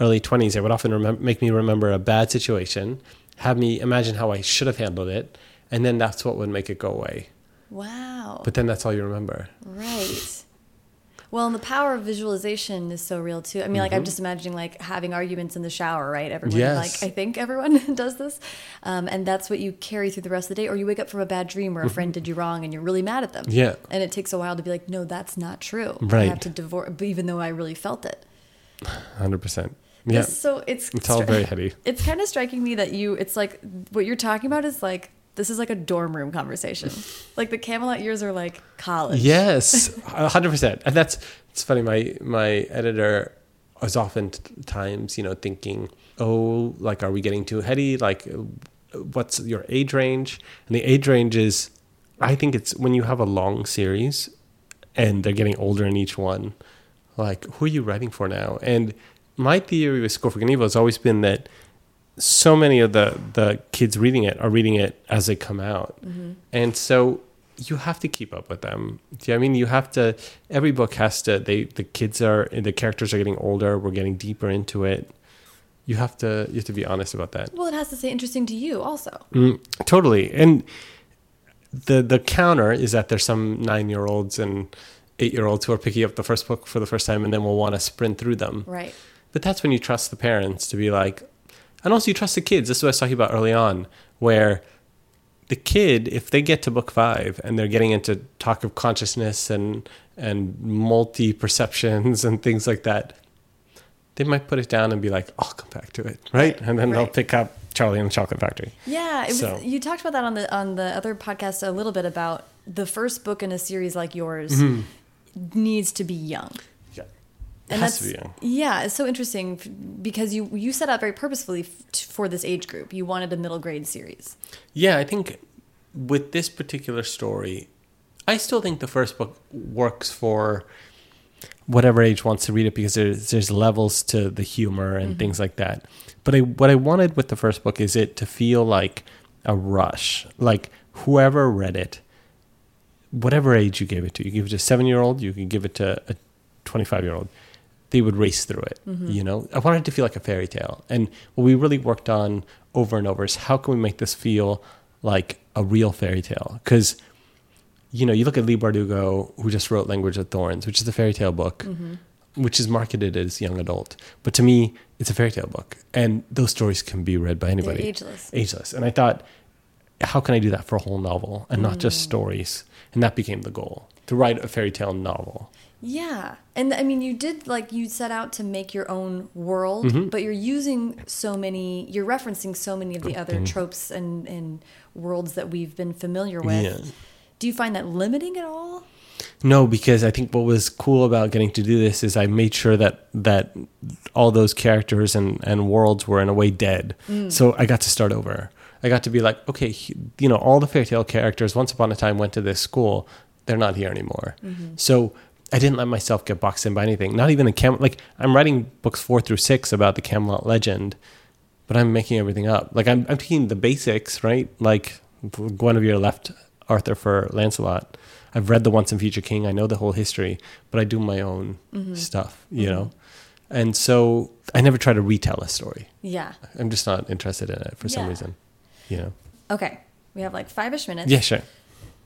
early 20s, they would often make me remember a bad situation, have me imagine how I should have handled it, and then that's what would make it go away. Wow. But then that's all you remember. Right. Well, and the power of visualization is so real too. I mean, like I'm just imagining like having arguments in the shower, right? Everyone, Yes. like I think everyone (laughs) does this, um, and that's what you carry through the rest of the day. Or you wake up from a bad dream where a friend did you wrong, and you're really mad at them. Yeah. And it takes a while to be like, no, that's not true. I Right. have to divorce, even though I really felt it. 100%. Yeah. So it's It's all very heady. (laughs) It's kind of striking me that you. It's like what you're talking about is like this is like a dorm room conversation. (laughs) like the Camelot years are like college. Yes, (laughs) hundred percent. And that's it's funny. My my editor is often times you know thinking, oh, like are we getting too heady? Like, what's your age range? And the age range is, I think it's when you have a long series, and they're getting older in each one. Like, who are you writing for now? And my theory with School for Good and Evil has always been that so many of the the kids reading it are reading it as they come out, and so you have to keep up with them. Do you know I mean you have to? Every book has to. They the kids are the characters are getting older. We're getting deeper into it. You have to you have to be honest about that. Well, it has to say interesting to you also. Mm, totally. And the the counter is that there's some nine year olds and eight year olds who are picking up the first book for the first time and then will want to sprint through them. Right. But that's when you trust the parents to be like, and also you trust the kids. This is what I was talking about early on, where the kid, if they get to book five and they're getting into talk of consciousness and and multi perceptions (laughs) and things like that, they might put it down and be like, I'll come back to it, right? And then they'll pick up Charlie and the Chocolate Factory. Yeah, it was, So- you talked about that on the on the other podcast a little bit about the first book in a series like yours Mm-hmm. needs to be young. And that's to be young. yeah, it's so interesting because you you set out very purposefully for this age group. You wanted a middle grade series. Yeah, I think with this particular story, I still think the first book works for whatever age wants to read it because there's there's levels to the humor and mm-hmm. things like that. But I, what I wanted with the first book is it to feel like a rush, like whoever read it, whatever age you gave it to, you give it to a seven year old, you can give it to a twenty five year old, they would race through it. Mm-hmm. You know, I wanted it to feel like a fairy tale, and what we really worked on over and over is how can we make this feel like a real fairy tale? Because you know, you look at Leigh Bardugo, who just wrote Language of Thorns, which is a fairy tale book, mm-hmm. which is marketed as young adult. But to me, it's a fairy tale book. And those stories can be read by anybody. ageless. Ageless. And I thought, how can I do that for a whole novel and not just mm. stories? And that became the goal to write a fairy tale novel. Yeah. And I mean, you did like you set out to make your own world, Mm-hmm. but you're using so many, you're referencing so many of the other mm-hmm. tropes and, and worlds that we've been familiar with. Yeah. Do you find that limiting at all? No, because I think what was cool about getting to do this is I made sure that that all those characters and, and worlds were in a way dead. Mm. So I got to start over. I got to be like, okay, you know, all the fairy tale characters once upon a time went to this school. They're not here anymore. Mm-hmm. So I didn't let myself get boxed in by anything. Not even the Cam. Like I'm writing books four through six about the Camelot legend, but I'm making everything up. Like I'm, I'm taking the basics, right? Like Guinevere left Arthur for Lancelot. I've read the Once and Future King. I know the whole history, but I do my own mm-hmm. stuff, you mm-hmm. know. And so I never try to retell a story. Yeah. I'm just not interested in it for some reason, you know. Okay. We have like five ish minutes. Yeah, sure.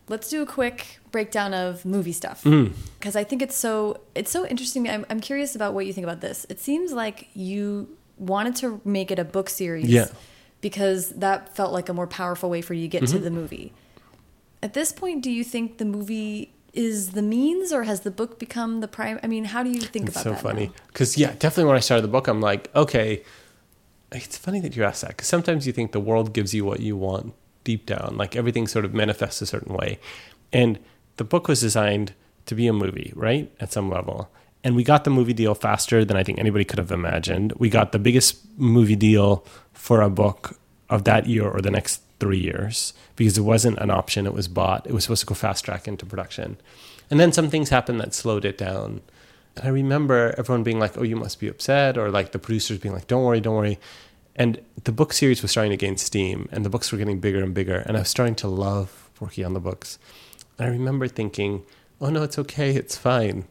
Let's do a quick breakdown of movie stuff Mm. because I think it's so it's so interesting. I'm I'm curious about what you think about this. It seems like you wanted to make it a book series, Yeah. because that felt like a more powerful way for you to get Mm-hmm. to the movie. At this point, do you think the movie is the means, or has the book become the prime? I mean, how do you think It's about so that? funny because yeah, definitely when I started the book, I'm like, okay. It's funny that you ask that because sometimes you think the world gives you what you want deep down, like everything sort of manifests a certain way, and the book was designed to be a movie, right? At some level. And we got the movie deal faster than I think anybody could have imagined. We got the biggest movie deal for a book of that year or the next three years because it wasn't an option, it was bought. It was supposed to go fast track into production. And then some things happened that slowed it down. And I remember everyone being like, oh, you must be upset, or like the producers being like, don't worry, don't worry. And the book series was starting to gain steam, and the books were getting bigger and bigger. And I was starting to love working on the books. And I remember thinking, oh, no, it's okay, it's fine.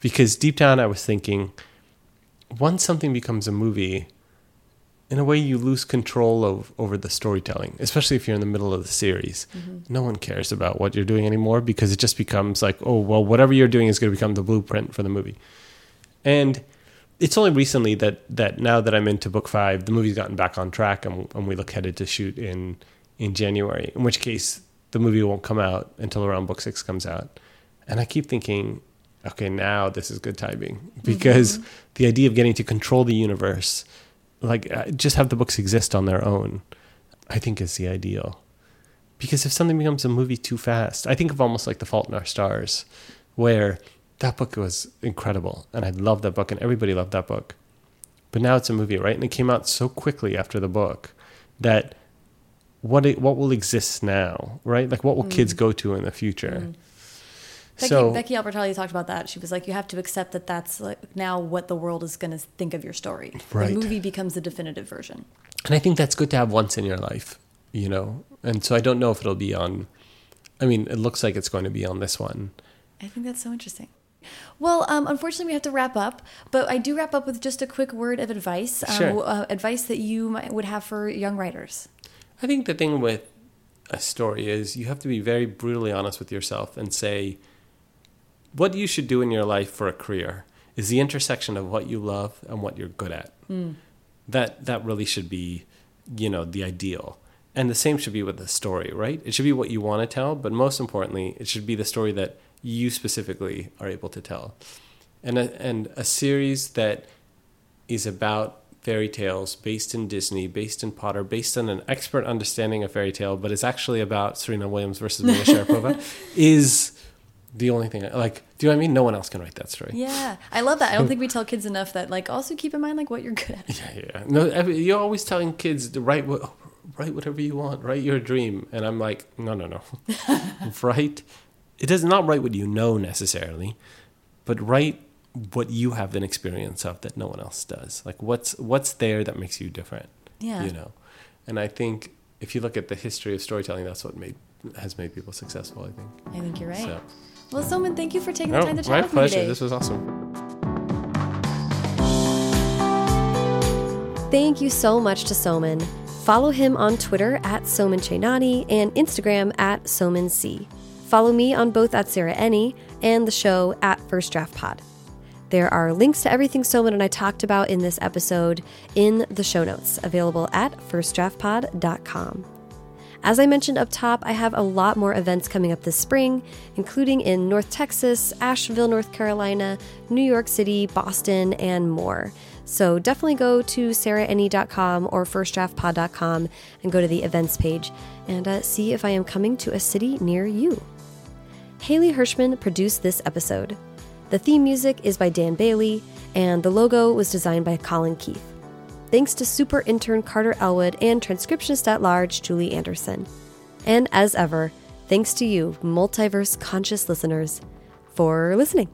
Because deep down, I was thinking, once something becomes a movie, in a way, you lose control of over the storytelling, especially if you're in the middle of the series. Mm-hmm. No one cares about what you're doing anymore because it just becomes like, oh, well, whatever you're doing is going to become the blueprint for the movie. And it's only recently that that now that I'm into book five, the movie's gotten back on track, and, and we look headed to shoot in in January. In which case, the movie won't come out until around book six comes out. And I keep thinking, okay, now this is good timing (laughs) because the idea of getting to control the universe, like uh, just have the books exist on their own, I think is the ideal. Because if something becomes a movie too fast, I think of almost like The Fault in Our Stars, where that book was incredible and I loved that book and everybody loved that book. But now it's a movie, right? And it came out so quickly after the book that what it, what will exist now, right? Like what will kids mm. go to in the future? Mm. Becky, so Becky Albertalli talked about that. She was like, you have to accept that that's like now what the world is going to think of your story. Right. The movie becomes the definitive version. And I think that's good to have once in your life, you know? And so I don't know if it'll be on, I mean, it looks like it's going to be on this one. I think that's so interesting. Well, um, unfortunately, we have to wrap up, but I do wrap up with just a quick word of advice. Um, Sure. uh, advice that you might, would have for young writers. I think the thing with a story is you have to be very brutally honest with yourself and say, what you should do in your life for a career is the intersection of what you love and what you're good at. That that really should be, you know, the ideal. And the same should be with the story, right? It should be what you want to tell, but most importantly, it should be the story that you specifically are able to tell. And a, and a series that is about fairy tales based in Disney, based in Potter, based on an expert understanding of fairy tale, but it's actually about Serena Williams versus Maria (laughs) Sharapova, is the only thing. I, like, do you know what I mean? No one else can write that story. Yeah, I love that. I don't (laughs) think we tell kids enough that like also keep in mind like what you're good at. Yeah, yeah. No, you're always telling kids to write what, write whatever you want, write your dream, and I'm like, no, no, no, (laughs) write. It does not write what you know necessarily, but write what you have an experience of that no one else does. Like what's what's there that makes you different. Yeah. You know, and I think if you look at the history of storytelling, that's what made has made people successful. I think. I think you're right. So, Well, Soman, thank you for taking no, the time to chat with pleasure. me today. This was awesome. Thank you so much to Soman. Follow him on Twitter at Soman Chainani and Instagram at Soman C. Follow me on both at Sarah Enni and the show at First Draft Pod. There are links to everything Soman and I talked about in this episode in the show notes, available at firstdraftpod.com. As I mentioned up top, I have a lot more events coming up this spring, including in North Texas, Asheville, North Carolina, New York City, Boston, and more. So definitely go to sarahenni.com or firstdraftpod.com and go to the events page and uh, see if I am coming to a city near you. Haley Hirschman produced this episode. The theme music is by Dan Bailey, and the logo was designed by Colin Keith. Thanks to super intern Carter Elwood and transcriptionist at large Julie Anderson. And as ever, thanks to you, multiverse conscious listeners, for listening.